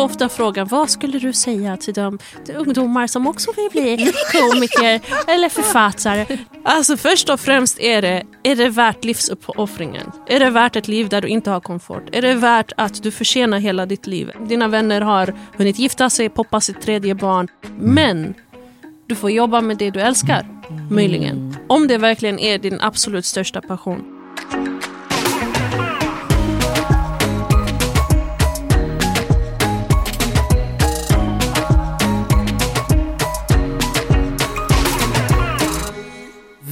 Får ofta frågan, vad skulle du säga till de till ungdomar som också vill bli komiker eller författare? Alltså först och främst är det, är det värt livsuppoffringen? Är det värt ett liv där du inte har komfort? Är det värt att du förtjänar hela ditt liv? Dina vänner har hunnit gifta sig, poppa sitt tredje barn. Men du får jobba med det du älskar, möjligen. Om det verkligen är din absolut största passion.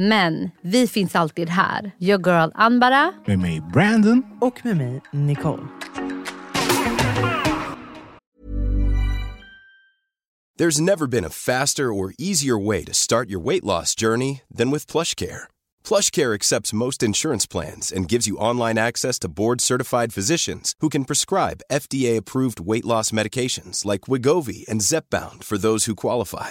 Men vi finns alltid här. Your girl Anbara. Med mig Brandon. Och med mig, Nicole. There's never been a faster or easier way to start your weight loss journey than with plush PlushCare. PlushCare accepts most insurance plans and gives you online access to board-certified physicians who can prescribe FDA-approved weight loss medications like Wigovi and Zepbound for those who qualify.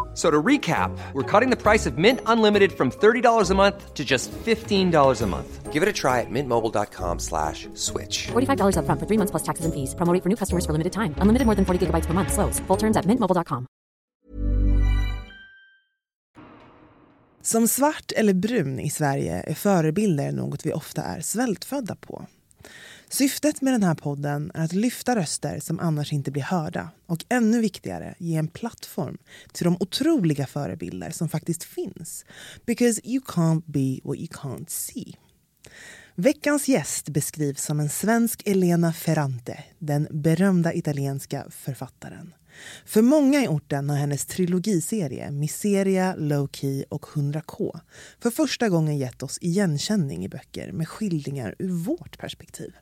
F- So to recap, we're cutting the price of Mint Unlimited from $30 a month to just $15 a month. Give it a try at mintmobile.com slash switch. $45 upfront for three months plus taxes and fees. Promo rate for new customers for limited time. Unlimited more than 40 gigabytes per month. Slows. Full terms at mintmobile.com. Som svart eller brun i Sverige är förebilder något vi ofta är svältfödda på. Syftet med den här podden är att lyfta röster som annars inte blir hörda och ännu viktigare, ge en plattform till de otroliga förebilder som faktiskt finns. Because you can't be what you can't see. Veckans gäst beskrivs som en svensk Elena Ferrante, den berömda italienska författaren. För många i orten har hennes trilogiserie Miseria, Low Key och 100K för första gången gett oss igenkänning i böcker med skildringar ur vårt perspektiv.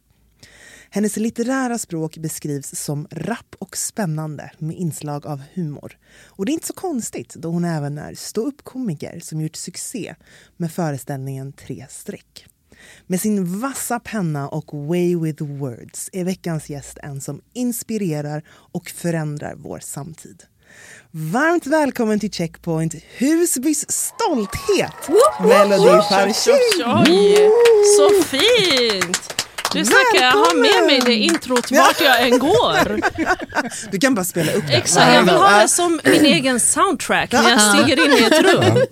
Hennes litterära språk beskrivs som rapp och spännande med inslag av humor. Och det är inte så konstigt då hon även är ståuppkomiker som gjort succé med föreställningen Tre streck. Med sin vassa penna och way with words är veckans gäst en som inspirerar och förändrar vår samtid. Varmt välkommen till Checkpoint, Husbys stolthet! Melody Farshid! Så fint! Du snackar, jag har med mig det introt vart jag än går. Du kan bara spela upp det. Exakt, jag vill ha det som min egen soundtrack när jag stiger in i ett rum.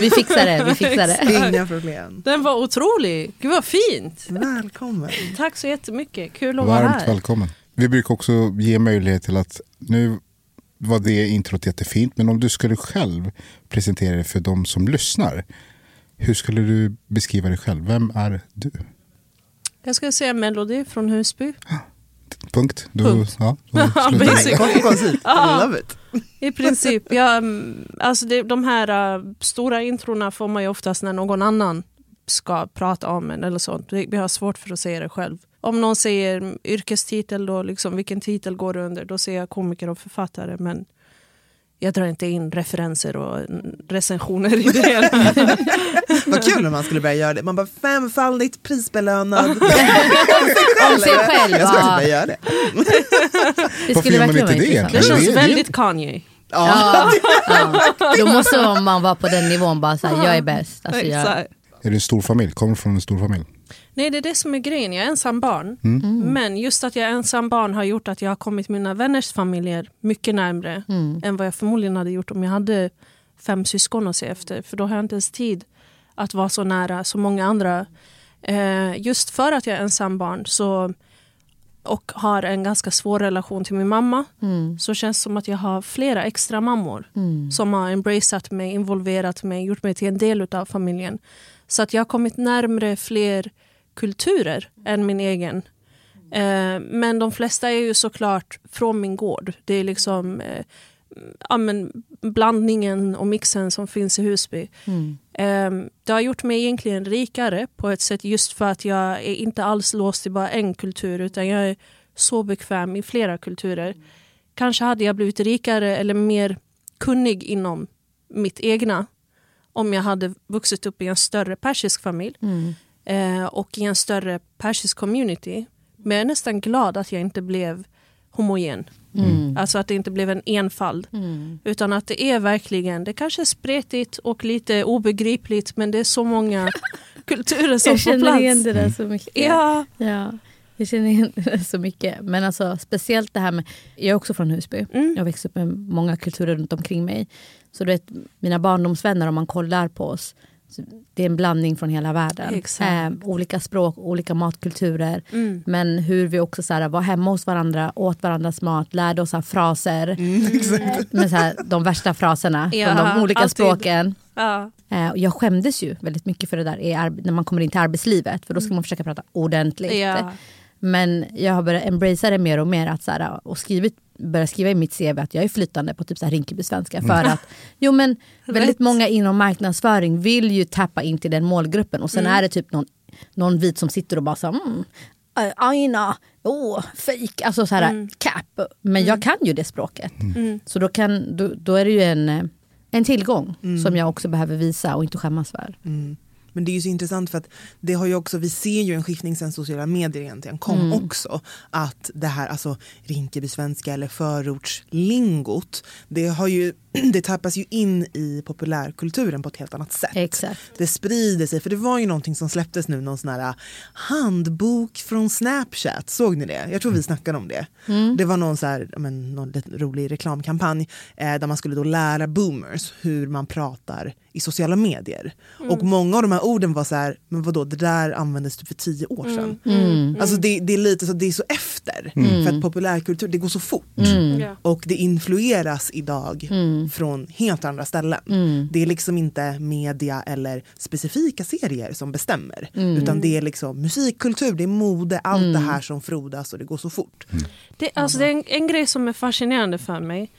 Vi fixar det. Vi fixar det. Inga problem. Den var otrolig. Gud vad fint. Välkommen. Tack så jättemycket. Kul att vara Varmt här. välkommen. Vi brukar också ge möjlighet till att, nu var det introt jättefint, men om du skulle själv presentera dig för de som lyssnar. Hur skulle du beskriva dig själv? Vem är du? Jag ska säga Melody från Husby. Punkt. Du, Punkt. Ja, då Ja, slutar vi. basic. Kort och koncist. I Ja. love it. I princip. Ja, mm, alltså det, de här uh, stora introna får man ju oftast när någon annan ska prata om en eller sånt. Vi vi har svårt för att säga det själv. Om någon säger yrkestitel, då, liksom, vilken titel går du under? Då säger jag komiker och författare. Men jag drar inte in referenser och recensioner i det. Vad kul om man skulle börja göra det. Man bara femfaldigt prisbelönad. Om sig själv. Jag skulle ja. börja göra det. Det Varför skulle gör man inte det. Det känns väldigt Kanye. Ja, ja. Då måste man vara på den nivån, bara så här, jag är bäst. Alltså, jag, Exakt. Är du en stor familj? Kommer du från en stor familj? Nej, det är det som är grejen. Jag är ensam barn. Men just att jag är ensam barn har gjort att jag har kommit mina vänners familjer mycket närmre än vad jag förmodligen hade gjort om jag hade fem syskon att se efter. För då har jag inte ens tid att vara så nära som många andra. Eh, just för att jag är ensam barn så, och har en ganska svår relation till min mamma så känns det som att jag har flera extra mammor som har embraceat mig, involverat mig, gjort mig till en del av familjen. Så att jag har kommit närmre fler kulturer än min egen. Eh, men de flesta är ju såklart från min gård. Det är liksom eh, ja, men blandningen och mixen som finns i Husby. Eh, det har gjort mig egentligen rikare på ett sätt just för att jag är inte alls låst till bara en kultur utan jag är så bekväm i flera kulturer. Kanske hade jag blivit rikare eller mer kunnig inom mitt egna om jag hade vuxit upp i en större persisk familj eh, och i en större persisk community. Men jag är nästan glad att jag inte blev homogen. Alltså att det inte blev en enfald. Utan att det är verkligen, det kanske är spretigt och lite obegripligt men det är så många kulturer som jag får känner igen plats. det där så mycket. Ja, Ja, jag känner igen det så mycket. Men alltså, speciellt det här med... Jag är också från Husby. Mm. Jag har växt upp med många kulturer runt omkring mig. Så du vet, mina barndomsvänner, om man kollar på oss, det är en blandning från hela världen. Mm. Eh, olika språk, olika matkulturer. Men hur vi också så här, var hemma hos varandra, åt varandras mat, lärde oss här, fraser. med så här, de värsta fraserna Ja, från de olika alltid. språken. ja. Eh, och jag skämdes ju väldigt mycket för det där när man kommer in till arbetslivet. För då ska man försöka prata ordentligt. Ja. Men jag har börjat embracea det mer och mer. Att så här, och skrivit, börjat skriva i mitt CV att jag är flytande på typ så här Rinkeby-svenska. För att jo, men väldigt många inom marknadsföring vill ju tappa in till den målgruppen. Och sen är det typ någon, någon vit som sitter och bara så här, mm, äh, Aina, oh, fake, alltså så här cap. Men jag kan ju det språket. Så då, kan, då, då är det ju en, eh, en tillgång som jag också behöver visa och inte skämmas för. Men det är ju så intressant för att det har ju också, vi ser ju en skiftning sen sociala medier egentligen kom också. Att det här alltså Rinkeby-svenska eller förortslingot, det, har ju, det tappas ju in i populärkulturen på ett helt annat sätt. Exakt. Det sprider sig, för det var ju någonting som släpptes nu, någon sån här handbok från Snapchat, såg ni det? Jag tror vi snackade om det. Det var någon, så här, men, någon rolig reklamkampanj eh, där man skulle då lära boomers hur man pratar i sociala medier. Och många av de här orden var så här, men vadå, det där användes typ för tio år sedan. Alltså det, det är lite så, det är så efter, för att populärkultur, det går så fort. Ja. Och det influeras idag från helt andra ställen. Det är liksom inte media eller specifika serier som bestämmer. Utan det är liksom musikkultur, det är mode, allt det här som frodas och det går så fort. Det, alltså det är en, en grej som är fascinerande för mig.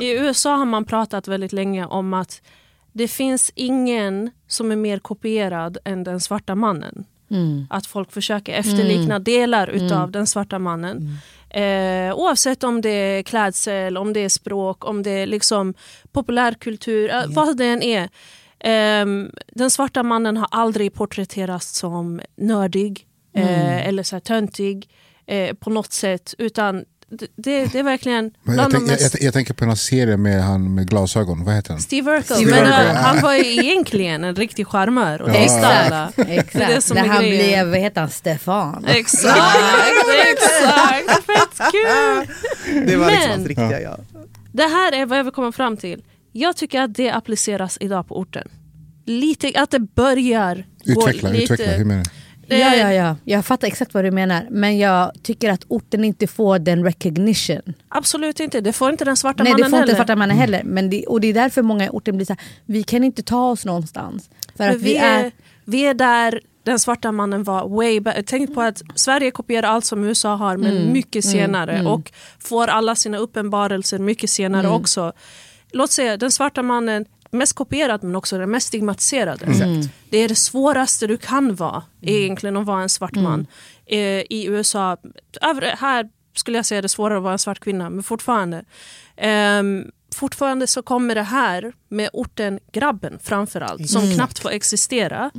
I USA har man pratat väldigt länge om att det finns ingen som är mer kopierad än den svarta mannen. Att folk försöker efterlikna delar utav den svarta mannen. Eh, oavsett om det är klädsel, om det är språk, om det är liksom populärkultur, eh, vad det än är. Ehm, den svarta mannen har aldrig porträtterats som nördig eh, eller så här töntig eh, på något sätt. Utan det, det, är verkligen Jag, tänk, mest... jag, jag tänker på den här serien med han med glasögon, vad heter han? Steve Urkel. Steve men Urkel, eh, han var ju egentligen en riktig charmör och Ja. testalla. Exakt. Det är det som Där är han grejen. blev, vad heter han, Stefan? Exakt, exakt. Fett kul! Det var liksom Men- hans riktiga jag. Det här är vad jag vill komma fram till. Jag tycker att det appliceras idag på orten. Lite, att det börjar Utveckla, gå lite... utveckla, hur menar du? Ja, ja, ja. Jag fattar exakt vad du menar. Men jag tycker att orten inte får den recognition. Absolut inte, det får inte den svarta Nej, det mannen får inte heller. svarta mannen heller. Men det, och det är därför många i orten blir så här, vi kan inte ta oss någonstans. För att vi är... vi är där den svarta mannen var way back. Tänk på att Sverige kopierar allt som USA har men Mm. mycket senare och får alla sina uppenbarelser mycket senare Mm. också. Låt säga den svarta mannen, mest kopierad men också den mest stigmatiserade. Det är det svåraste du kan vara egentligen att vara en svart man. Eh, I USA, över, här skulle jag säga det är svårare att vara en svart kvinna men fortfarande. Ehm, fortfarande så kommer det här med orten grabben framförallt som knappt får existera.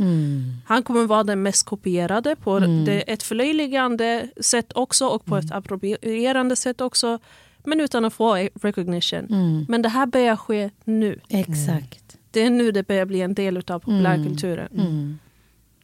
Han kommer vara den mest kopierade på det, ett förlöjligande sätt också och på ett approprierande sätt också. Men utan att få recognition. Men det här börjar ske nu. Exakt. Det är nu det börjar bli en del av populärkulturen. Mm.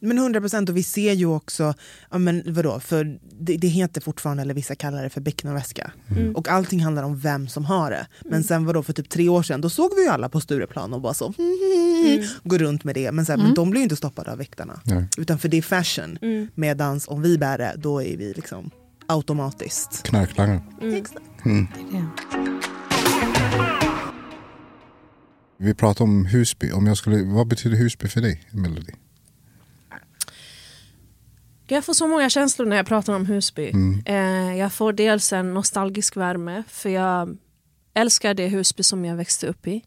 Men 100 procent och vi ser ju också, ja men vadå, för det, det heter fortfarande, eller vissa kallar det för becknarväska. Mm. Och allting handlar om vem som har det. Men sen vadå, för typ tre år sedan, då såg vi ju alla på Stureplan och bara så, Mm. gå runt med det. Men, sen, men de blir ju inte stoppade av väktarna. Nej. Utan för det är fashion. Mm. Medans om vi bär det, då är vi liksom automatiskt. Knarklangare. Exakt. Ja. Vi pratar om Husby. Om jag skulle, vad betyder Husby för dig, Melody? Jag får så många känslor när jag pratar om Husby. Eh, jag får dels en nostalgisk värme för jag älskar det Husby som jag växte upp i.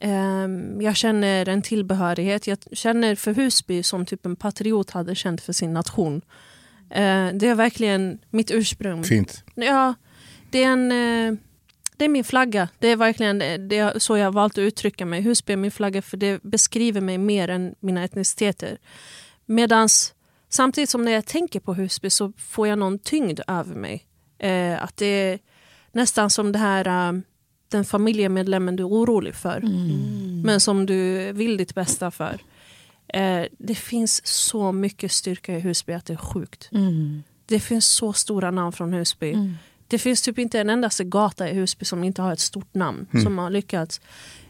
Eh, jag känner en tillbehörighet. Jag känner för Husby som typ en patriot hade känt för sin nation. Eh, det är verkligen mitt ursprung. Fint. Ja, det är, en, eh, det är min flagga. Det är verkligen det är så jag har valt att uttrycka mig. Husby är min flagga för det beskriver mig mer än mina etniciteter. Medans samtidigt som när jag tänker på Husby så får jag någon tyngd över mig. Eh, att det är nästan som det här eh, den familjemedlemmen du är orolig för. Men som du vill ditt bästa för. Eh, det finns så mycket styrka i Husby att det är sjukt. Mm. Det finns så stora namn från Husby. Det finns typ inte en endaste gata i Husby som inte har ett stort namn som har lyckats.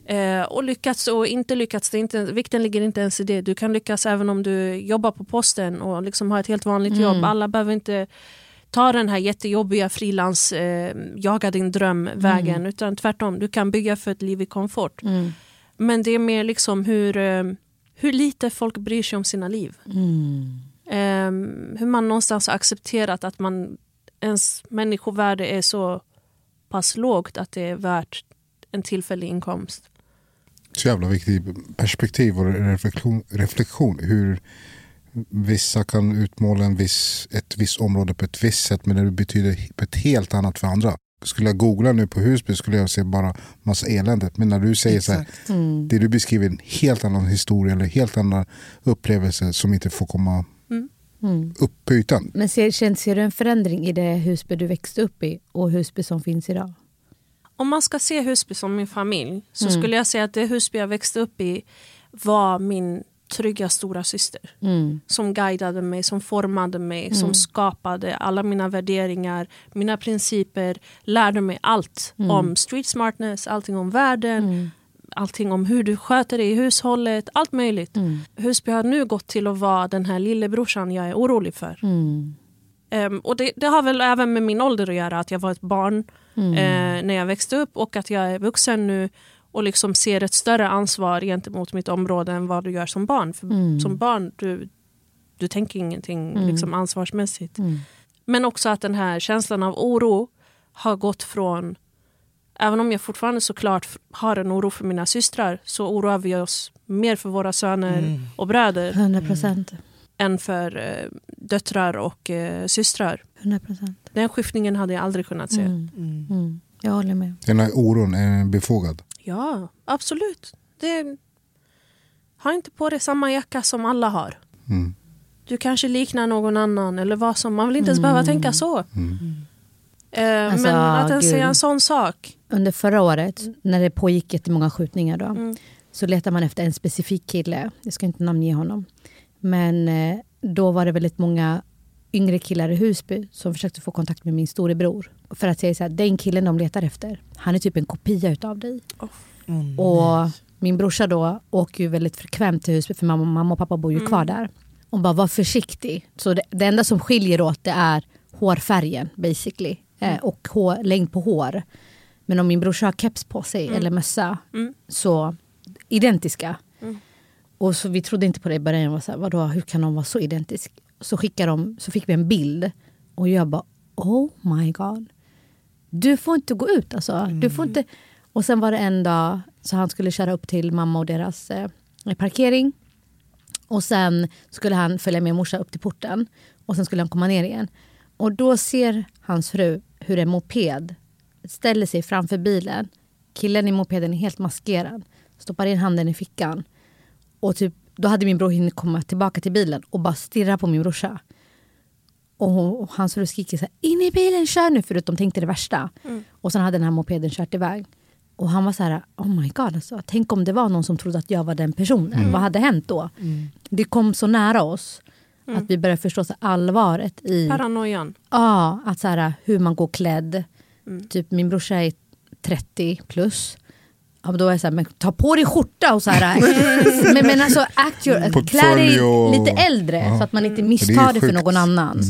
Eh, och lyckats och inte lyckats, det inte, vikten ligger inte ens i det. Du kan lyckas även om du jobbar på posten och liksom har ett helt vanligt jobb. Alla behöver inte ta den här jättejobbiga frilans, eh, jaga din dröm-vägen. Utan tvärtom, du kan bygga för ett liv i komfort. Mm. Men det är mer liksom hur, eh, hur lite folk bryr sig om sina liv. Mm. Ehm, hur man någonstans har accepterat att man, ens människovärde är så pass lågt att det är värt en tillfällig inkomst. Så jävla viktigt perspektiv och reflektion, reflektion. Hur vissa kan utmåla en viss, ett visst område på ett visst sätt men det betyder på ett helt annat för andra. Skulle jag googla nu på Husby skulle jag se bara massa elände. Men när du säger så här, Exakt. Mm. det du beskriver är en helt annan historia eller helt annan upplevelse som inte får komma Mm. upp på ytan. Men ser, känner- ser du en förändring i det Husby du växte upp i och Husby som finns idag? Om man ska se Husby som min familj så skulle jag säga att det Husby jag växte upp i var min trygga stora syster. Mm. Som guidade mig, som formade mig, som skapade alla mina värderingar, mina principer, lärde mig allt om street smartness, allting om världen, allting om hur du sköter dig i hushållet, allt möjligt. Husby har nu gått till att vara den här lillebrorsan jag är orolig för. Mm. Ehm, och det, det har väl även med min ålder att göra, att jag var ett barn eh, när jag växte upp och att jag är vuxen nu och liksom ser ett större ansvar gentemot mitt område än vad du gör som barn. För Som barn, du, du tänker ingenting liksom ansvarsmässigt. Men också att den här känslan av oro har gått från Även om jag fortfarande såklart har en oro för mina systrar så oroar vi oss mer för våra söner och bröder 100 procent. än för eh, döttrar och eh, systrar. 100 procent. Den skiftningen hade jag aldrig kunnat se. Mm. Mm. Jag håller med. Den här oron är befogad. Ja, absolut. Det... Ha inte på dig samma jacka som alla har. Mm. Du kanske liknar någon annan eller vad som. Man vill inte ens behöva tänka så. Eh, Alltså, men att ens säga en sån sak. Under förra året när det pågick jättemånga skjutningar då, Mm. så letade man efter en specifik kille. Jag ska inte namnge honom. Men eh, då var det väldigt många yngre killar i Husby som försökte få kontakt med min storebror. För att säga så här, den killen de letar efter, han är typ en kopia utav dig. Mm. Och min brorsa då åker ju väldigt frekvent till Husby för mamma, mamma och pappa bor ju kvar där. Och bara var försiktig. Så det, det enda som skiljer åt det är hårfärgen basically. Eh, och hår, längd på hår. Men om min brorsa har keps på sig eller mössa så identiska. Och så vi trodde inte på det i början. Var så här, vadå, hur kan de vara så identiska? Så, skickade de, så fick vi en bild och jag bara oh my god. Du får inte gå ut alltså. Du får inte. Och sen var det en dag så han skulle köra upp till mamma och deras eh, parkering. Och sen skulle han följa med morsa upp till porten. Och sen skulle han komma ner igen. Och då ser hans fru hur en moped ställer sig framför bilen. Killen i mopeden är helt maskerad. Stoppar in handen i fickan. Och typ, då hade min bror hunnit komma tillbaka till bilen och bara stirra på min brorsa. Och, och han stod och skriker så här, in i bilen, kör nu! För att de tänkte det värsta. Och sen hade den här mopeden kört iväg. Och han var så här, oh my god, alltså, tänk om det var någon som trodde att jag var den personen. Vad hade hänt då? Det kom så nära oss. Att vi började förstå så allvaret i Paranoian. Ja, att så här, hur man går klädd. Typ min brorsa är 30 plus. Ja, men då är jag så här, men ta på dig skjorta och så här. men, men alltså act your, klä dig lite äldre så att man inte är misstar det för någon annan.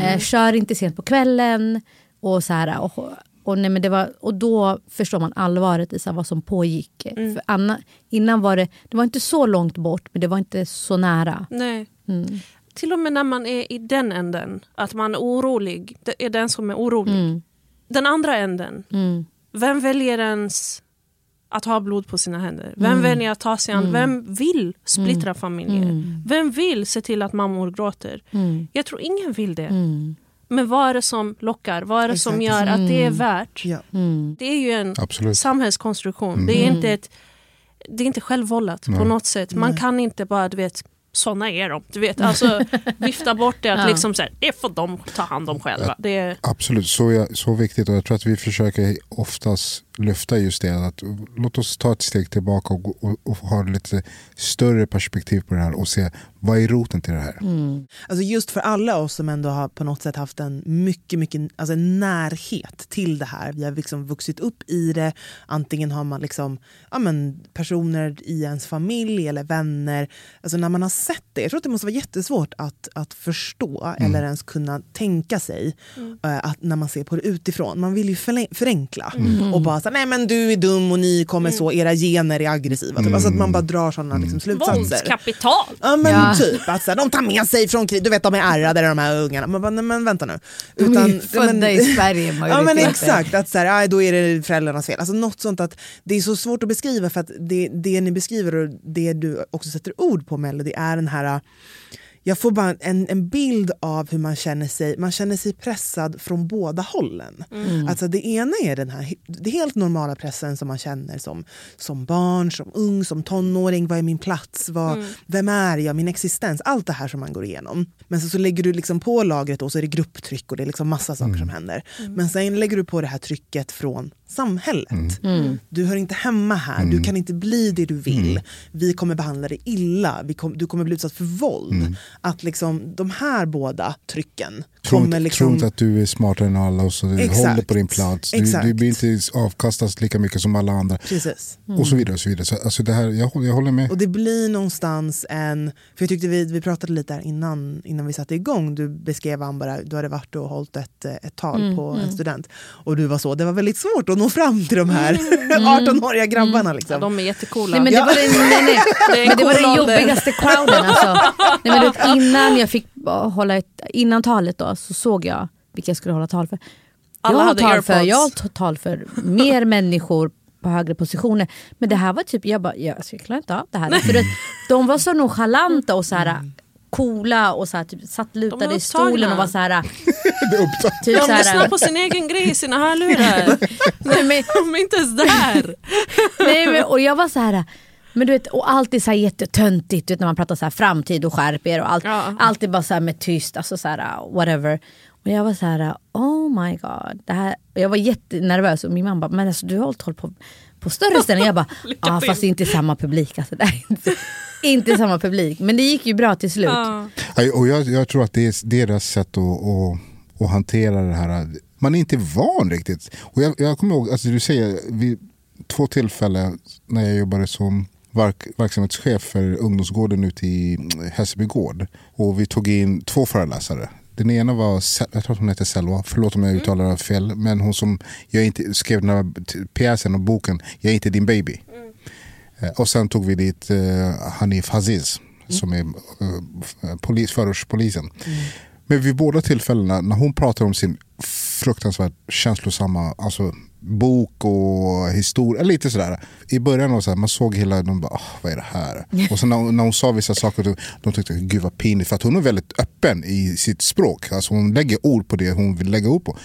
Eh, kör inte sent på kvällen. Och, så här, och, och, nej, men det var, och då förstår man allvaret i så här, vad som pågick. För Anna, innan var det, det var inte så långt bort men det var inte så nära. Nej. Mm. Till och med när man är i den änden, att man är orolig, det är den som är orolig. Mm. Den andra änden, Mm. vem väljer ens att ha blod på sina händer? Vem Mm. väljer att ta sig an? Vem vill splittra familjer? Vem vill se till att mammor gråter? Mm. Jag tror ingen vill det. Mm. Men vad är det som lockar? Vad är det som gör att det är värt? Ja. Mm. Det är ju en Absolut. samhällskonstruktion. Det är inte ett det är inte självvållat på något sätt. Man kan inte bara, du vet, såna är de. Du vet, alltså, vifta bort det. Att Ja. liksom så här, det får de ta hand om själva. Det är, Absolut, så, är- så viktigt och jag tror att vi försöker oftast lyfta just det. Att, låt oss ta ett steg tillbaka och, och, och ha lite större perspektiv på det här och se vad är roten till det här. Alltså just för alla oss som ändå har på något sätt haft en mycket, mycket alltså en närhet till det här. Vi har liksom vuxit upp i det. Antingen har man liksom, ja men, personer i ens familj eller vänner. Alltså när man har sett det. Jag tror att det måste vara jättesvårt att, att förstå eller ens kunna tänka sig eh, att när man ser på det utifrån. Man vill ju förenkla och bara säga nej men du är dum och ni kommer så, era gener är aggressiva. Typ. Alltså att man bara drar sådana liksom, slutsatser. våldskapital. Ja men Ja. typ, att så här, de tar med sig från krig, du vet de är ärrade de här ungarna. Man bara, nej, men vänta nu. De är ju födda men- i Sverige, Ja men exakt, att så här, aj, då är det föräldrarnas fel. Alltså något sånt att det är så svårt att beskriva för att det, det ni beskriver och det du också sätter ord på Melody är den här jag får bara en, en bild av hur man känner sig man känner sig pressad från båda hållen. Alltså det ena är den här det helt normala pressen som man känner som, som barn, som ung, som tonåring. Vad är min plats? Vad, Vem är jag? Min existens? Allt det här som man går igenom. Men så, så lägger du liksom på lagret och så är det grupptryck och det är liksom massa saker som händer. Men sen lägger du på det här trycket från samhället. Du hör inte hemma här, du kan inte bli det du vill. Vi kommer behandla dig illa, Vi kom, du kommer bli utsatt för våld. Att liksom de här båda trycken Tro, kommer inte- liksom... tro inte att du är smartare än alla och så du Exakt. håller på din plats. Du, du blir inte avkastas lika mycket som alla andra. Precis. Och så vidare. Och så vidare. Så, alltså det här, jag, håller- jag håller med. Och det blir någonstans en... För jag tyckte vi, vi pratade lite här innan, innan vi satte igång. Du beskrev Ambara, du hade varit och hållit ett, eh, ett tal på en student. Och du var så, det var väldigt svårt att nå fram till de här 18-åriga grabbarna. Liksom. Ja, de är jättecoola. Nej, men det var den, nej, nej. Det Men var den jobbigaste crowden. Alltså. Nej, men innan jag fick hålla ett, innan talet då, så såg jag vilka jag skulle hålla tal för. Alla jag hade har tal för, airpods. jag har tal för mer människor på högre positioner. Men det här var typ, jag bara, jag, alltså, jag klarar inte av det här. För det, de var så nonchalanta och så här coola och så här, typ, satt lutade i stolen och var så här... Det är upptaget. Typ De lyssnar på sin egen grej i sina hörlurar. nej, men, De är inte ens där. Nej, men, och jag var så här... Men du vet, och allt är så här jättetöntigt du vet, när man pratar så här framtid och skärp er och allt. Ja. Allt är bara så här med tyst, alltså så här, whatever. Och jag var så här, oh my god. Det här, jag var jättenervös och min mamma bara, men alltså, du har hållit håll på, på större ställen. Jag bara, ja ah, fast inte samma publik. Alltså, det är inte, inte samma publik. Men det gick ju bra till slut. Ja, Och jag, jag tror att det är deras sätt att, att, att hantera det här. Man är inte van riktigt. Och jag, jag kommer ihåg, alltså du säger, vid två tillfällen när jag jobbade som verk, verksamhetschef för ungdomsgården ute i mm, Hässelby gård. Och vi tog in två föreläsare. Den ena var, jag tror att hon heter Selva, förlåt om jag uttalar det fel. Men hon som jag inte, skrev den här pjäsen och boken Jag är inte din baby. Eh, Och sen tog vi dit eh, Hanif Haziz som är eh, polis, förortspolisen. Men vid båda tillfällena när hon pratar om sin fruktansvärt känslosamma alltså, bok och historia, lite sådär. I början var så här, man såg hela, de bara, "Åh, vad är det här? Och sen när, när hon sa vissa saker, de, tyckte, gud vad pinigt. För att hon är väldigt öppen i sitt språk. Alltså hon lägger ord på det hon vill lägga ord på.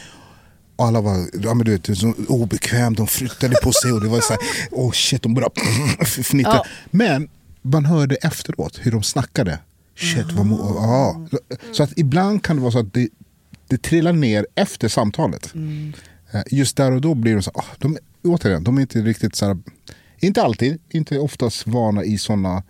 Och alla var ja, men du vet, så obekvämt, de flyttade på sig och det var så här, oh shit, de började fnittra. Ja. Men man hörde efteråt hur de snackade. Shit, vad mo- ja. Så att ibland kan det vara så att det, det trillar ner efter samtalet. Eh, Just där och då blir de så ah, de, återigen, de är inte riktigt så här, inte alltid, inte oftast vana i sådana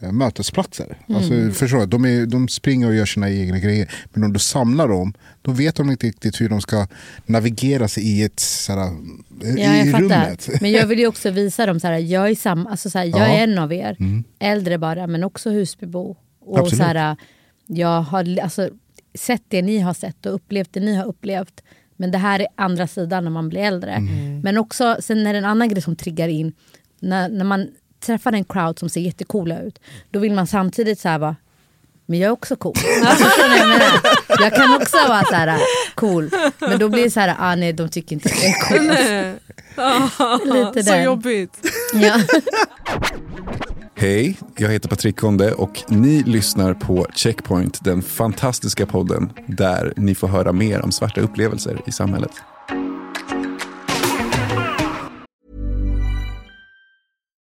eh, mötesplatser. Alltså, förstår du? De, är, de springer och gör sina egna grejer. Men om du samlar dem, då vet de inte riktigt hur de ska navigera sig i ett så här, eh, Ja, jag i fattar. rummet. Men jag vill ju också visa dem så här, jag är, sam, alltså så här, jag Ja. är en av er. Mm. Äldre bara, men också husbebo. Och Absolut. så här, jag har alltså, sett det ni har sett och upplevt det ni har upplevt. Men det här är andra sidan när man blir äldre. Mm. Men också, sen är det en annan grej som triggar in. När, när man träffar en crowd som ser jättecoola ut. Då vill man samtidigt så här vara, men jag är också cool. Jag, kan också vara så här cool. Men då blir det så här, ah, nej de tycker inte jag är cool. Lite Så den. jobbigt. Ja. Hej, jag heter Patrik Konde och ni lyssnar på Checkpoint, den fantastiska podden där ni får höra mer om svarta upplevelser i samhället.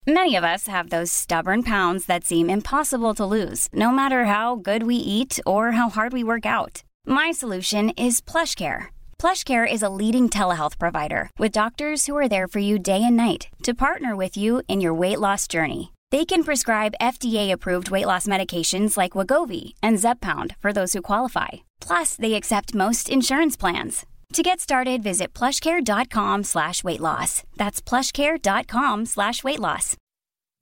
Many of us have those stubborn pounds that seem impossible to lose, no matter how good we eat or how hard we work out. My solution is PlushCare. PlushCare is a leading telehealth provider with doctors who are there for you day and night to partner with you in your weight loss journey. They can prescribe FDA-approved weight loss medications like Wagovi and Zepbound for those who qualify. Plus, they accept most insurance plans. To get started, visit plushcare.com slash weight loss. That's plushcare.com slash weight loss.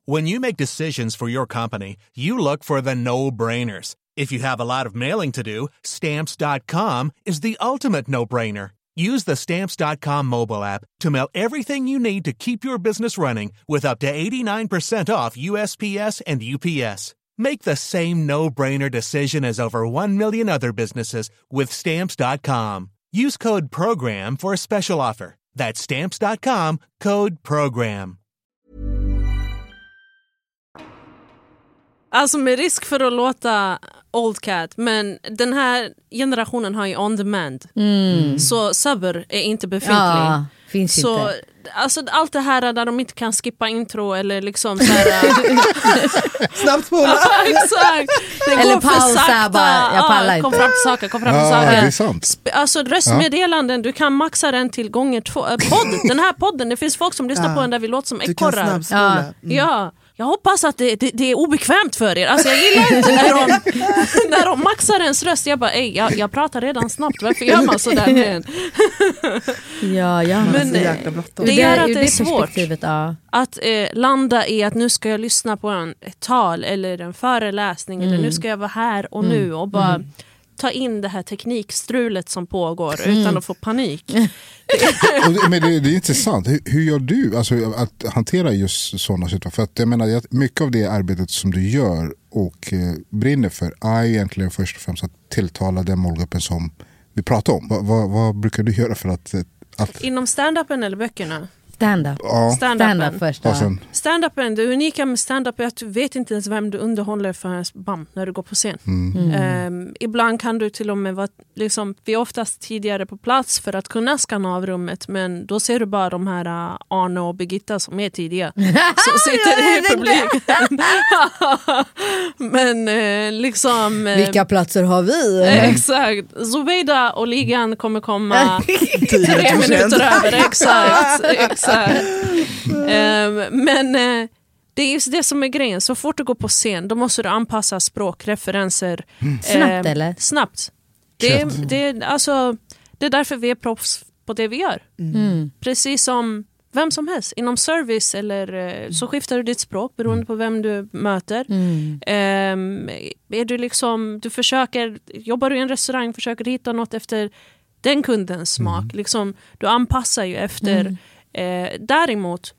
When you make decisions for your company, you look for the no-brainers. If you have a lot of mailing to do, stamps.com is the ultimate no-brainer. Use the stamps.com mobile app to mail everything you need to keep your business running with up to 89% off USPS and UPS. Make the same no-brainer decision as over 1 million other businesses with stamps.com. Use code PROGRAM for a special offer. That's stamps.com, code PROGRAM. Alltså med risk för att låta old cat, men den här generationen har ju on demand. Så sabr är inte befintlig. Mm. Ja, finns så, inte. Alltså, allt det här där de inte kan skippa intro eller liksom så här, Snabbt spola. Exakt! Det Eller pausa bara, jag pallar ja, Kom inte. fram till saker, kom fram till Ja, saker. det är sant. Alltså röstmeddelanden, du kan maxa den till gånger två. Äh, podd, den här podden, det finns folk som lyssnar Ja. på den där vi låter som Du kan ekorrar. snabbspola. Mm. Ja, jag hoppas att det, det, det är obekvämt för er. Alltså jag gillar inte när de, när de maxar ens röst. Jag bara, ej, jag, jag pratar redan snabbt, varför gör man sådär med en? Ja, ja. Men, så eh, jäkla bråttom. det gör att det är svårt. perspektivet, Ja. Att eh, landa i att nu ska jag lyssna på en, ett tal eller en föreläsning eller nu ska jag vara här och nu och bara ta in det här teknikstrulet som pågår utan att få panik. Det- Men det, det är intressant. Hur, hur gör du alltså, att hantera just sådana situationer? För att jag menar, mycket av det arbetet som du gör och eh, brinner för är egentligen först och främst att tilltala den målgruppen som vi pratar om. Vad, vad, vad brukar du göra för att... eh, att Inom stand-upen eller böckerna? Stand-up. ja, Stand-upen. Stand-up först. Ja. sen, Stand-upen, det unika med stand-up är att du vet inte ens vem du underhåller förrän bam, när du går på scen. mm. Ehm, ibland kan du till och med vara, liksom, vi är oftast tidigare på plats för att kunna skanna av rummet men då ser du bara de här uh, Arne och Birgitta som är tidiga. som sitter i publiken. men eh, liksom... eh, Vilka platser har vi? Exakt. Zubeida och ligan kommer komma tre minuter över. Exakt. exakt. Ehm, men eh, det är just det som är grejen. Så fort du går på scen då måste du anpassa språk, referenser. Snabbt, ehm, eller? Snabbt. Det är, det, är, alltså, det är därför vi är proffs på det vi gör. Mm. Precis som vem som helst. Inom service eller eh, så skiftar du ditt språk beroende på vem du möter. Mm. Ehm, är du liksom, du försöker, jobbar du i en restaurang försöker du hitta något efter den kundens smak. Liksom, du anpassar ju efter. Eh, däremot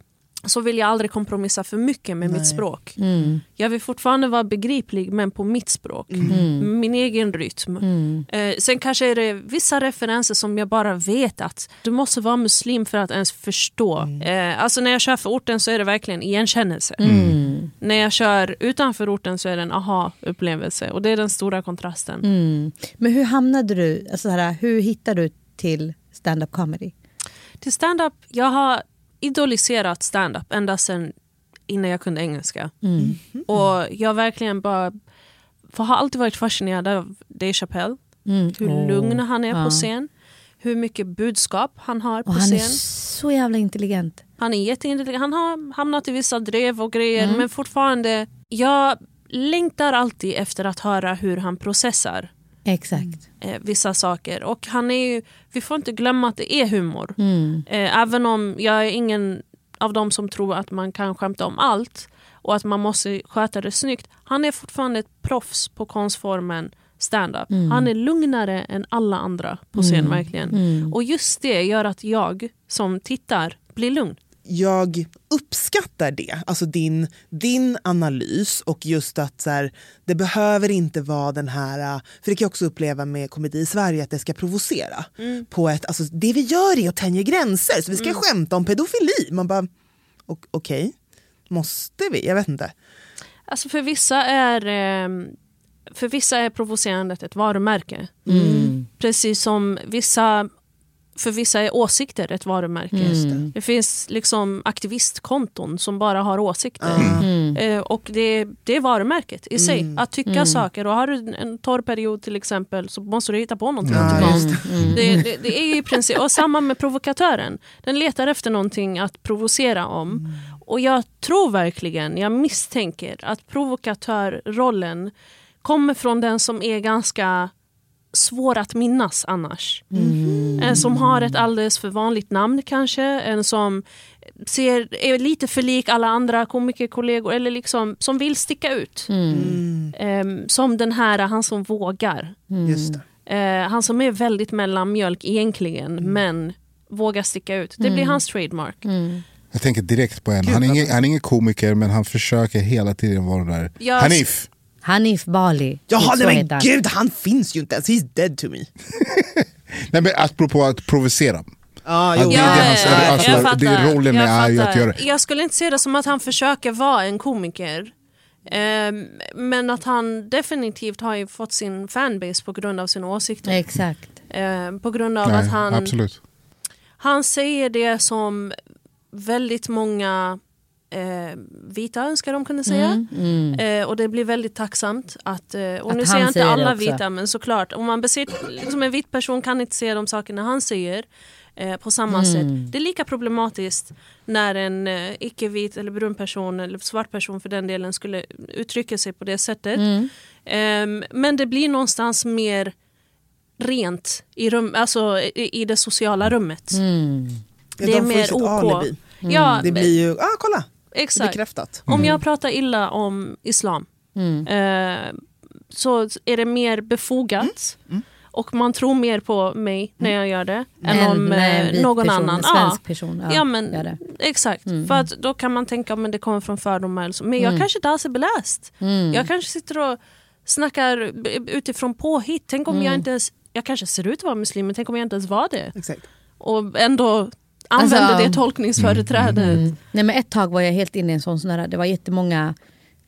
så vill jag aldrig kompromissa för mycket med Nej. mitt språk. Mm. Jag vill fortfarande vara begriplig men på mitt språk. Mm. Min egen rytm. Mm. Eh, sen kanske är det vissa referenser som jag bara vet att du måste vara muslim för att ens förstå. Eh, alltså när jag kör för orten så är det verkligen igenkännelse. Mm. När jag kör utanför orten så är det en aha-upplevelse och det är den stora kontrasten. Mm. Men hur hamnade du, alltså så här, hur hittade du till stand-up comedy? Till stand-up, jag har idoliserat stand-up ända sedan innan jag kunde engelska. Mm. Och jag verkligen bara för har alltid varit fascinerad av Dave Chappelle. hur Åh, lugn han är ja. på scen. Hur mycket budskap han har på Och han är scen. så jävla intelligent. Han är jätteintelligent. Han har hamnat i vissa drev och grejer Mm. men fortfarande, jag längtar alltid efter att höra hur han processar Exakt. eh, vissa saker. Och han är ju, vi får inte glömma att det är humor. Mm. Eh, även om jag är ingen av dem som tror att man kan skämta om allt och att man måste sköta det snyggt. Han är fortfarande ett proffs på konstformen stand-up. Mm. Han är lugnare än alla andra på scen Mm. verkligen. Mm. Och just det gör att jag som tittar blir lugn. Jag uppskattar det, alltså din, din analys och just att så här, det behöver inte vara den här, för det kan jag också uppleva med komedi i Sverige, att det ska provocera. På ett, alltså, det vi gör är att tänja gränser, så vi ska skämta om pedofili. Man bara, "Ok- okej, måste vi? Jag vet inte. Alltså för vissa är eh, för vissa är provocerandet ett varumärke. Mm. Precis som vissa för vissa är åsikter ett varumärke. Mm. Det finns liksom aktivistkonton som bara har åsikter. Mm. Eh, och det, det är varumärket i sig. Mm. Att tycka Mm. saker. Och har du en torr period till exempel så måste du hitta på någonting Ja, att tycka om. Mm. Det, det, det är ju i princip, och samma med provokatören. Den letar efter någonting att provocera om. Och jag tror verkligen, jag misstänker att provokatörrollen kommer från den som är ganska svår att minnas annars. En som har ett alldeles för vanligt namn kanske. En som ser, är lite för lik alla andra komikerkollegor eller liksom, som vill sticka ut. Mm. Ehm, som den här, han som vågar. Just det. Eh, han som är väldigt mellanmjölk egentligen men vågar sticka ut. Det blir hans trademark. Mm. Jag tänker direkt på en. Han är, ingen, han är ingen komiker men han försöker hela tiden vara där. Jag- Hanif! Hanif Bali. Jaha, nej men gud, han finns ju inte ens. He's dead to me. Nej men apropå att provocera. Ah, jo. det- det är hans- Ja, alltså, jag fattar. det- rollen jag är ju att göra- Jag skulle inte se det som att han försöker vara en komiker. Ehm, men att han definitivt har ju fått sin fanbase på grund av sina åsikter. Exakt. Ehm, på grund av Nej, att han, absolut. han säger det som väldigt många eh, vita önskar de kunde säga. Mm. Mm. Eh, och det blir väldigt tacksamt att, eh, och Att nu säger jag inte alla vita men såklart, om man besitter, liksom en vit person kan inte säga de sakerna han säger eh, på samma Mm. sätt. Det är lika problematiskt när en eh, icke-vit eller brun person eller svart person för den delen skulle uttrycka sig på det sättet. Mm. Ehm, men det blir någonstans mer rent i, rum, alltså, i, i det sociala rummet. Mm. Det är de mer OK. alibi. Ja, Det blir ju, ah kolla, exakt. bekräftat. Om jag pratar illa om islam Mm. eh, så är det mer befogat. Mm. Och man tror mer på mig när jag gör det än En- om eh, vit någon person, annan. En svensk person. Ja, Ja, men, gör det. Exakt, Mm. för att då kan man tänka att det kommer från fördomar. eller så. Men jag Mm. kanske inte alls är beläst. Mm. Jag kanske sitter och snackar utifrån påhitt. Tänk om Mm. jag inte ens, jag kanske ser ut att vara muslim men tänk om jag inte ens var det. Exakt. Och ändå använder Alltså, det tolkningsföreträdet. Mm. Nej, men ett tag var jag helt inne i en sån, sån där, det var jättemånga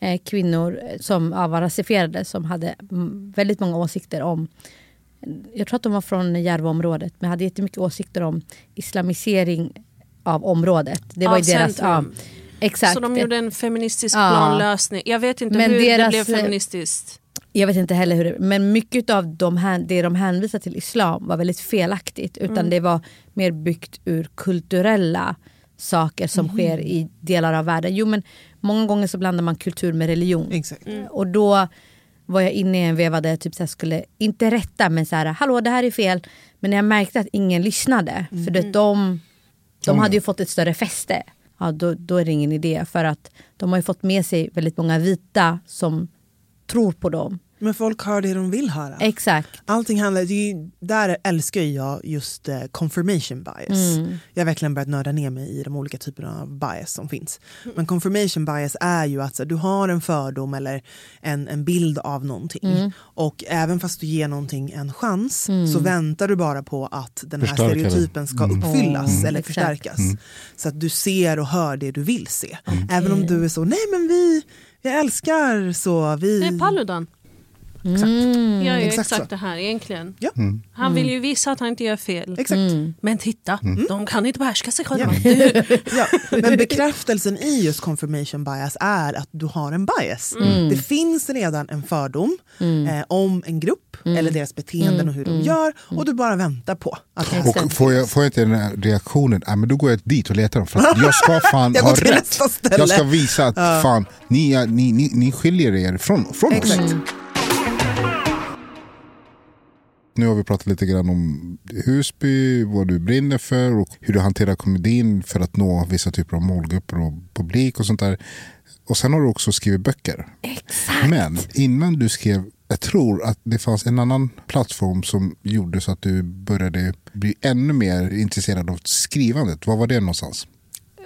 eh, kvinnor som ja, var rasifierade som hade mm, väldigt många åsikter om jag tror att de var från Järvaområdet men hade jättemycket åsikter om islamisering av området. Det var Av ju deras, ja, exakt. Så de gjorde en feministisk Ja. planlösning. Jag vet inte Men hur deras- det blev feministiskt. Jag vet inte heller hur det Men mycket av de här, det de hänvisar till islam var väldigt felaktigt. Utan Mm. det var mer byggt ur kulturella saker som Mhm. sker i delar av världen. Jo men många gånger så blandar man kultur med religion. Exakt. Och då var jag inne i en veva där jag typ så här skulle, inte rätta men så här, hallå det här är fel. Men jag märkte att ingen lyssnade, för det, de, de hade ju fått ett större fäste. Ja, då, då är det ingen idé för att de har ju fått med sig väldigt många vita som tror på dem. Men folk hör det de vill höra. Exakt. Allting handlar, det är ju, där älskar jag just eh, confirmation bias. Mm. Jag har verkligen börjat nörda ner mig i de olika typerna av bias som finns. Men confirmation bias är ju att så, du har en fördom eller en, en bild av någonting. Mm. Och även fast du ger någonting en chans Mm. så väntar du bara på att den här Förstärka stereotypen ska Mm. uppfyllas Mm. eller Exakt. förstärkas. Mm. Så att du ser och hör det du vill se. Även om du är så, nej men vi, jag älskar så, vi... Det är Paludan. Mm. Jag gör Exakt exakt, så. det här egentligen. Ja. Han vill ju visa att han inte gör fel. Exakt. Men titta, de kan inte behärska sig själva. Ja. ja. Men bekräftelsen i just confirmation bias är att du har en bias. Det finns redan en fördom eh, om en grupp eller deras beteenden och hur de gör och du bara väntar på att det här ska Och får jag, får jag inte den här reaktionen, ja, men då går jag dit och letar dem. För att jag ska fan Jag ha rätt. Jag ska visa att fan, ni, ni, ni, ni skiljer er från, från oss. Nu har vi pratat lite grann om Husby, vad du brinner för och hur du hanterar komedin för att nå vissa typer av målgrupper och publik och sånt där. Och sen har du också skrivit böcker. Exakt. Men innan du skrev, jag tror att det fanns en annan plattform som gjorde så att du började bli ännu mer intresserad av skrivandet. Var var det någonstans?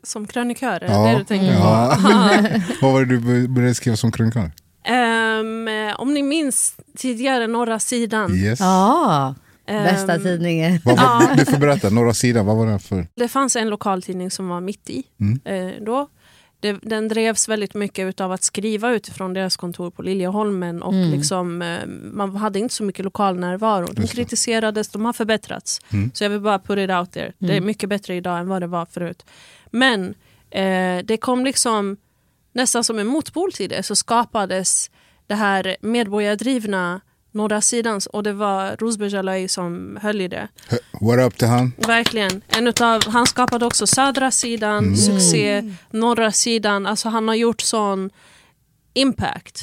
Som krönikör, det det du tänker på? ja. Vad var det du började skriva som krönikör? Ehm, om ni minns tidigare Norra sidan. Yes. Ehm, bästa tidningen. Vad var, du får berätta, Norra sidan, vad var det för? Det fanns en lokaltidning som var mitt i Mm. eh, då. Det, den drevs väldigt mycket av att skriva utifrån deras kontor på Liljeholmen och liksom, eh, man hade inte så mycket lokal närvaro. De kritiserades, de har förbättrats. Mm. Så jag vill bara put it out there. Det är mycket bättre idag än vad det var förut. Men eh, det kom liksom nästan som en motpol till det så skapades det här medborgardrivna Norra sidans och det var Rosberg Jalai som höll i det. What up till han? Verkligen. En utav, han skapade också södra sidan, succé, norra sidan. Alltså han har gjort sån impact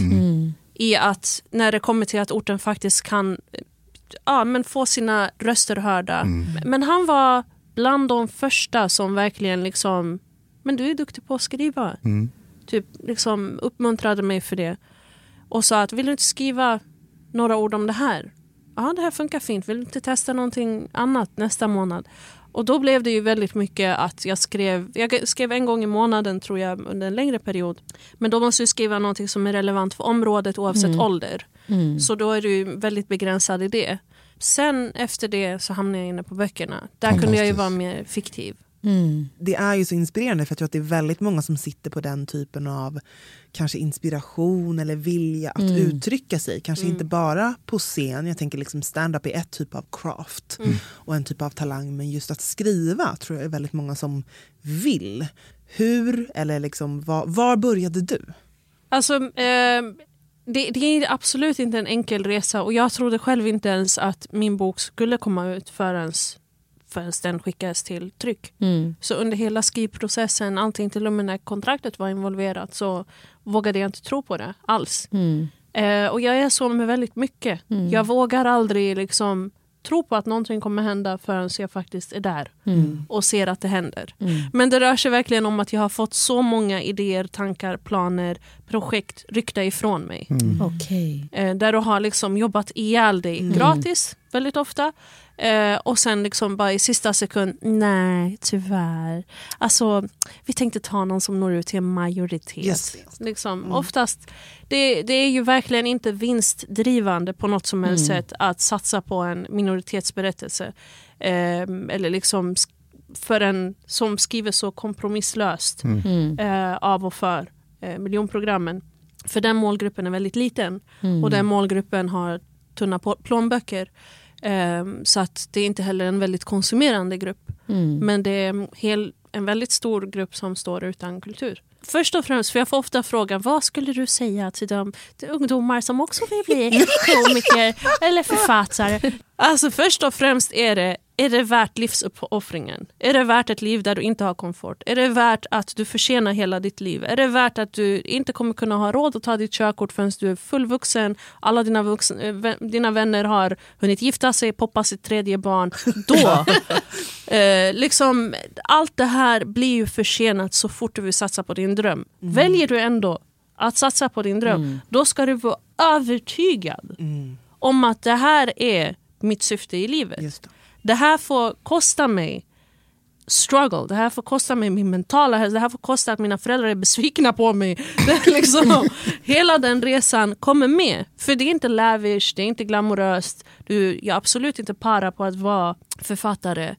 i att när det kommer till att orten faktiskt kan ja, men få sina röster hörda. Men han var bland de första som verkligen liksom, men du är duktig på att skriva. Typ liksom uppmuntrade mig för det. Och sa att vill du inte skriva några ord om det här? Ja, det här funkar fint. Vill du inte testa någonting annat nästa månad? Och då blev det ju väldigt mycket att jag skrev, jag skrev en gång i månaden tror jag under en längre period. Men då måste du skriva någonting som är relevant för området oavsett ålder. Så då är du väldigt begränsad i det. Sen efter det så hamnade jag inne på böckerna. Där kunde jag ju vara mer fiktiv. Det är ju så inspirerande för jag tror att det är väldigt många som sitter på den typen av kanske inspiration eller vilja att uttrycka sig. Kanske inte bara på scen, jag tänker liksom stand-up är ett typ av craft och en typ av talang men just att skriva tror jag är väldigt många som vill. Hur eller liksom var, var började du? Alltså, eh, det, det är absolut inte en enkel resa och jag trodde själv inte ens att min bok skulle komma ut förrän, förrän den skickades till tryck. Mm. Så under hela skrivprocessen, allting till och med när kontraktet var involverat så vågade jag inte tro på det alls. Mm. Eh, och jag är så med väldigt mycket. Jag vågar aldrig liksom tro på att någonting kommer hända förrän jag faktiskt är där Mm. och ser att det händer. Men det rör sig verkligen om att jag har fått så många idéer, tankar, planer, projekt ryckta ifrån mig. Okej. Eh, där du har liksom jobbat ihjäl dig gratis väldigt ofta. Eh, och sen liksom bara i sista sekund, nej tyvärr. Alltså, vi tänkte ta någon som når ut till en majoritet. Det. Liksom, Oftast, det, det är ju verkligen inte vinstdrivande på något som helst sätt att satsa på en minoritetsberättelse. Eh, eller liksom för en som skriver så kompromisslöst eh, av och för eh, miljonprogrammen. För den målgruppen är väldigt liten och den målgruppen har tunna plånböcker. Eh, så att det är inte heller en väldigt konsumerande grupp. Men det är hel, en väldigt stor grupp som står utan kultur. Först och främst, för jag får ofta frågan, vad skulle du säga till de till ungdomar som också vill bli komiker eller författare? Alltså först och främst är det, är det värt livsuppoffringen? Är det värt ett liv där du inte har komfort? Är det värt att du förtjänar hela ditt liv? Är det värt att du inte kommer kunna ha råd att ta ditt körkort förrän du är fullvuxen? Alla dina, vuxen, eh, dina vänner har hunnit gifta sig, poppa sitt tredje barn. Då Eh, liksom, allt det här blir ju försenat så fort du vill satsa på din dröm. Väljer du ändå att satsa på din dröm, då ska du vara övertygad om att det här är mitt syfte i livet. Det. Här får kosta mig struggle, det här får kosta mig min mentala hälsa, det här får kosta att mina föräldrar är besvikna på mig. Det liksom, hela den resan kommer med. För det är inte lavish, det är inte glamoröst. Du, jag är absolut inte para på att vara författare.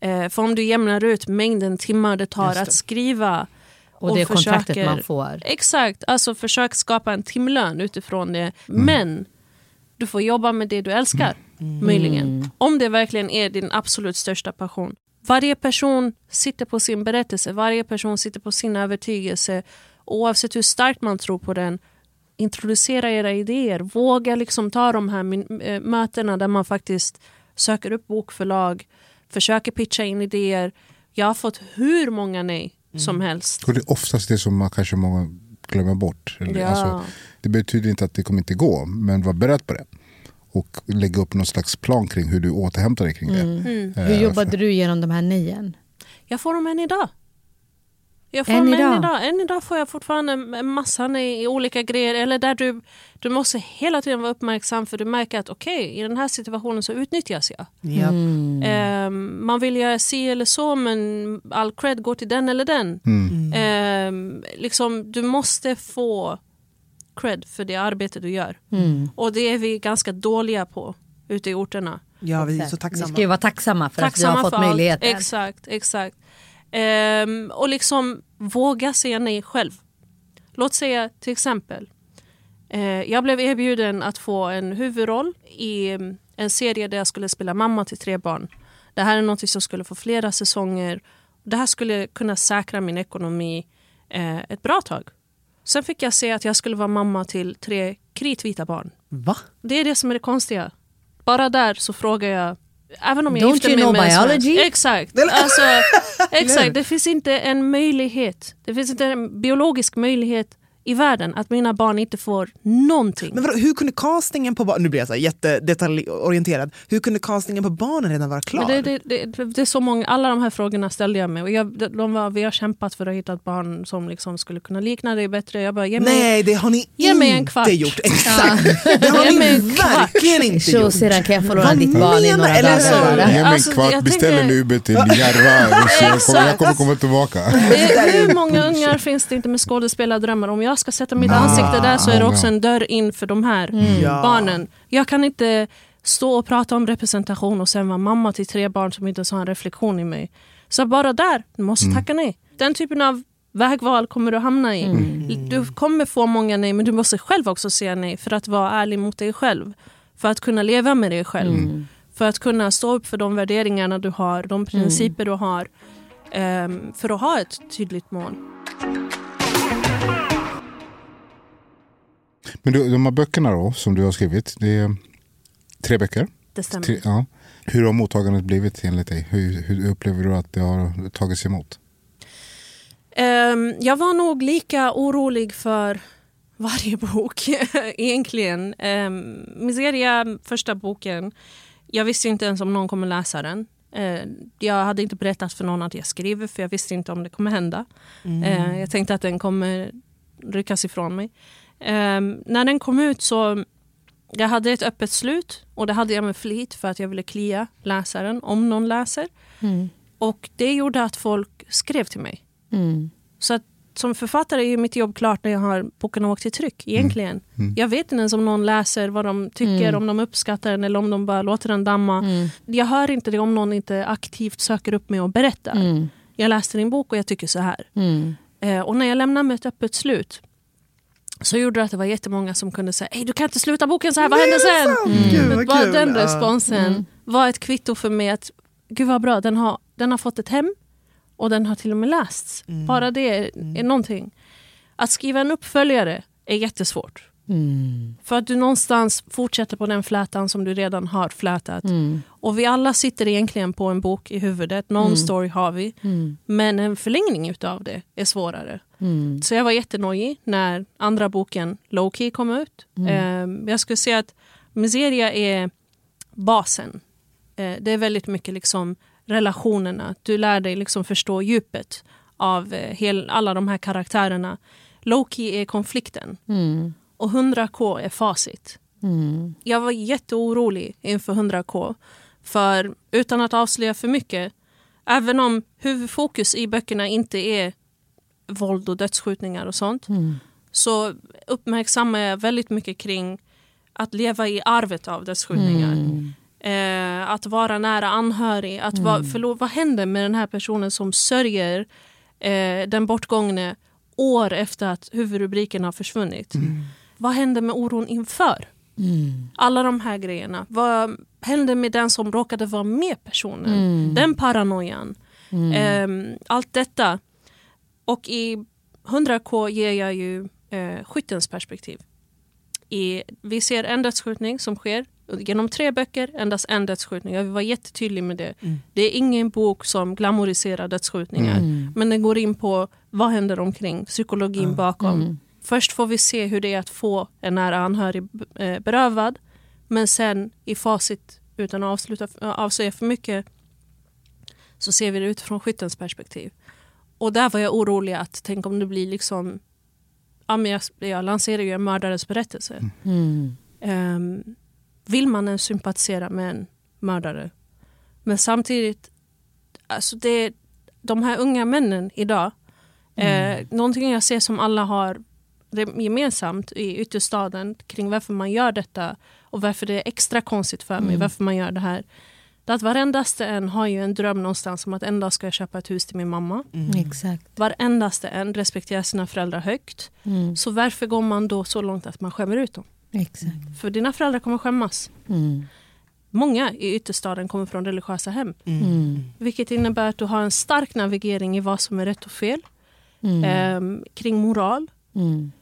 Eh, för om du jämnar ut mängden timmar det tar det. att skriva Och det är kontraktet försöker- man får. Exakt, alltså försök skapa en timlön utifrån det. Mm. Men Du får jobba med det du älskar, möjligen. Om det verkligen är din absolut största passion. Varje person sitter på sin berättelse, varje person sitter på sin övertygelse. Oavsett hur starkt man tror på den, introducera era idéer. Våga liksom ta de här äh, mötena där man faktiskt söker upp bokförlag, försöker pitcha in idéer. Jag har fått hur många nej som helst. Och det är oftast det som man kanske många glömmer bort. Eller, Ja. Alltså, det betyder inte att det kommer inte gå, men var beredd på det. Och lägga upp någon slags plan kring hur du återhämtar dig kring det. Mm. Eh, Hur jobbade du igenom de här nejen? Jag får dem än idag. Jag får Än dem idag? än idag. Än idag får jag fortfarande en massa nej i olika grejer. Eller där du, du måste hela tiden vara uppmärksam för du märker att okej, i den här situationen så utnyttjas jag. Ja. Mm. Ehm, man vill göra si eller så men all cred går till den eller den. Mm. Ehm, liksom, du måste få cred för det arbete du gör. Mm. Och det är vi ganska dåliga på ute i orterna. ja, vi är så Vi tacksamma. ska ju vara tacksamma för att vi har fått möjligheten. Exakt, exakt. Ehm, och liksom våga säga nej själv. Låt säga till exempel, eh, jag blev erbjuden att få en huvudroll i mm, en serie där jag skulle spela mamma till tre barn. Det här är något som skulle få flera säsonger. Det här skulle kunna säkra min ekonomi eh, ett bra tag. Sen fick jag se att jag skulle vara mamma till tre kritvita barn. Va? Det är det som är det konstiga. Bara där så frågar jag, även om jag Don't you know en svensk- biology? Exakt. Alltså, exakt. Det finns inte en möjlighet, det finns inte en biologisk möjlighet i världen att mina barn inte får någonting. Men vadå, hur kunde castingen på barnen, nu blir jag så här jättedetaljorienterad, hur kunde castingen på barnen redan vara klar? Det, det, det, det är så många, alla de här frågorna ställde jag mig. Och jag, de- var, vi har kämpat för att hitta ett barn som liksom skulle kunna likna dig bättre. Jag bara, ge mig, Nej, det har ni Ge mig en inte kvart. gjort. Exakt. Det har Ge ni verkligen inte gjort. sedan kan jag få låna Vad ditt barn i några eller dagar så- bara. Ge mig en Alltså, kvart, jag beställ en Uber till Järva. Jag kommer, komma tillbaka. Hur många ungar finns det inte med skådespelardrömmar? Om jag ska sätta mitt Nah, ansikte där så är det också en dörr in för de här Ja. barnen. Jag kan inte stå och prata om representation och sen vara mamma till tre barn som inte ens har en reflektion i mig. Så bara där, du måste tacka nej. Den typen av vägval kommer du hamna i. Du kommer få många nej men du måste själv också säga nej för att vara ärlig mot dig själv. För att kunna leva med dig själv. För att kunna stå upp för de värderingarna du har, de principer du har. ehm, för att ha ett tydligt mål. Men du, de här böckerna då, som du har skrivit, det är tre böcker. Det stämmer. Tre, ja. Hur har mottagandet blivit enligt dig? Hur, hur upplever du att det har tagits emot? Ehm, jag var nog lika orolig för varje bok egentligen. Um, Miseria, första boken, jag visste inte ens om någon kommer läsa den. Eh, jag hade inte berättat för någon att jag skriver för jag visste inte om det kommer hända. Eh, jag tänkte att den kommer ryckas ifrån mig. Ehm, när den kom ut så jag hade ett öppet slut och det hade jag med flit för att jag ville klia läsaren om någon läser. Mm. Och det gjorde att folk skrev till mig. Mm. Så att som författare är ju mitt jobb klart när jag har boken åkt till tryck egentligen. Jag vet inte ens om någon läser vad de tycker, Mm. om de uppskattar den eller om de bara låter den damma. Mm. Jag hör inte det om någon inte aktivt söker upp mig och berättar. Mm. Jag läste din bok och jag tycker så här. Mm. Eh, och när jag lämnade med ett öppet slut så gjorde det att det var jättemånga som kunde säga Ey, du kan inte sluta boken så här, vad händer sen? Mm. Gud, vad Bara den responsen Mm. var ett kvitto för mig att gud vad bra, den har, den har fått ett hem och den har till och med lästs. Mm. Bara det är, är någonting. Att skriva en uppföljare är jättesvårt. Mm. För att du någonstans fortsätter på den flätan som du redan har flätat. Mm. Och vi alla sitter egentligen på en bok i huvudet. Någon Mm. story har vi. Mm. Men en förlängning utav det är svårare. Mm. Så jag var jättenojig när andra boken Low-Key kom ut. Eh, jag skulle säga att Miseria är basen. Eh, det är väldigt mycket liksom relationerna. Du lär dig liksom förstå djupet av eh, hel, alla de här karaktärerna. Low-Key är konflikten Mm. Och 100K är facit. Mm. Jag var jätteorolig inför 100K. För utan att avslöja för mycket, även om huvudfokus i böckerna inte är våld och dödsskjutningar och sånt, Mm. så uppmärksammar jag väldigt mycket kring att leva i arvet av dödsskjutningar. Mm. Eh, att vara nära anhörig. Att va, förlor, vad händer med den här personen som sörjer eh, den bortgångne år efter att huvudrubriken har försvunnit? Vad händer med oron inför? Alla de här grejerna. Vad hände med den som råkade vara med personen? Den paranoian. Ehm, allt detta. Och i 100K ger jag ju eh, skyttens perspektiv. I, vi ser en dödsskjutning som sker genom tre böcker, endast en dödsskjutning. Jag vill vara jättetydlig med det. Det är ingen bok som glamoriserar dödsskjutningar. Men den går in på vad händer omkring, psykologin bakom. Först får vi se hur det är att få en nära anhörig eh, berövad. Men sen i facit, utan att avsluta, avslöja för mycket, så ser vi det utifrån skyttens perspektiv. Och där var jag orolig att tänk om det blir liksom... Ja, men jag, jag lanserar ju en mördares berättelse. Ehm, vill man ens sympatisera med en mördare? Men samtidigt, alltså det, de här unga männen idag, eh, någonting jag ser som alla har gemensamt i ytterstaden kring varför man gör detta och varför det är extra konstigt för mig, varför man gör det här. Det att varendaste en har ju en dröm någonstans om att en dag ska jag köpa ett hus till min mamma. Exakt. Varendaste en respekterar sina föräldrar högt. Så varför går man då så långt att man skämmer ut dem? Exakt. För dina föräldrar kommer skämmas. Mm. Många i ytterstaden kommer från religiösa hem. Mm. Vilket innebär att du har en stark navigering i vad som är rätt och fel. Mm. ehm, kring moral. Mm.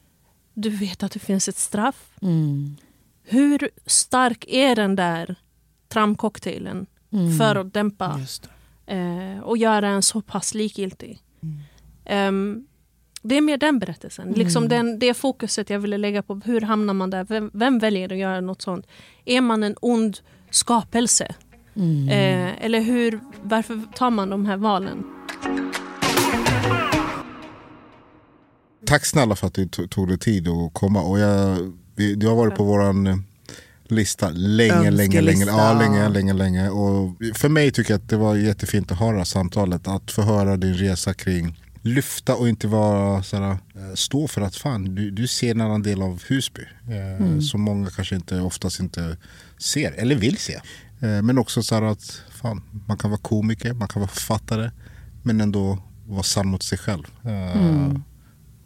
Du vet att det finns ett straff. Mm. Hur stark är den där tramcocktailen Mm. för att dämpa eh, och göra en så pass likgiltig? Ehm, det är mer den berättelsen. Liksom den, det fokuset jag ville lägga på. Hur hamnar man där? Vem, vem väljer att göra något sånt? Är man en ond skapelse? Mm. Eh, eller hur, varför tar man de här valen? Tack snälla för att du to- tog dig tid att komma. Och jag, du har varit på våran eh, lista länge, länge, länge. Ja, länge, länge, länge. Och för mig tycker jag att det var jättefint att höra samtalet. Att få höra din resa kring lyfta och inte vara såhär, eh, stå för att fan, du, du ser en annan del av Husby. Eh, Som många kanske inte, oftast inte ser eller vill se. Eh, men också så här att fan, man kan vara komiker, man kan vara författare. Men ändå vara sann mot sig själv. Eh,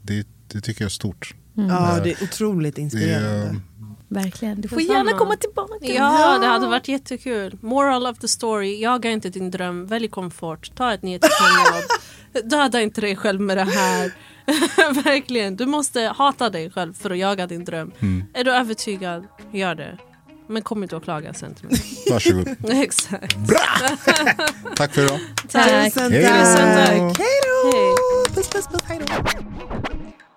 det, det tycker jag är stort. Ja, det är otroligt Det inspirerande. är, Verkligen. Du får Detsamma. gärna komma tillbaka. Ja, det hade varit jättekul. Moral of the story, jaga inte din dröm, välj komfort, ta ett 9 till 5 jobb. Döda inte dig själv med det här. Verkligen, du måste hata dig själv för att jaga din dröm. Är du övertygad, gör det. Men kom inte och klaga sen till mig. varsågod. Exakt. Tack för idag. Tack. Tusen tack! Hej då! Hej. Puss, puss, puss. Hej då!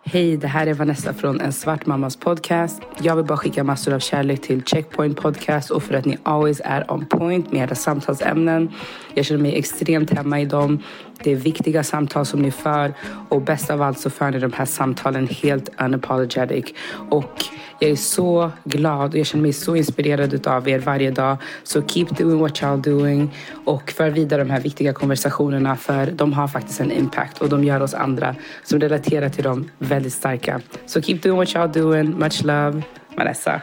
Hej, det här är Vanessa från En svart mammas podcast. Jag vill bara skicka massor av kärlek till Checkpoint Podcast och för att ni always är on point med era samtalsämnen. Jag känner mig extremt hemma i dem. Det är viktiga samtal som ni för och bäst av allt så för ni de här samtalen helt unapologetic. Och jag är så glad och jag känner mig så inspirerad av er varje dag. Så keep doing what you're doing och för vidare de här viktiga konversationerna för de har faktiskt en impact och de gör oss andra som relaterar till dem väldigt starka. Så keep doing what you're doing. Much love. Vanessa.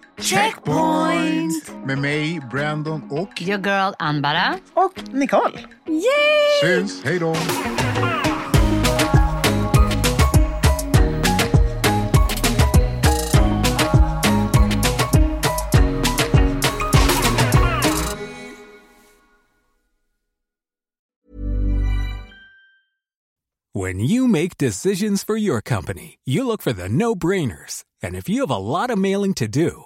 Checkpoint! Med mig, Brandon och Your girl Anbara. Och Nicole. syns. Hej då! When you make decisions for your company, you look for the no brainers. And if you have a lot of mailing to do,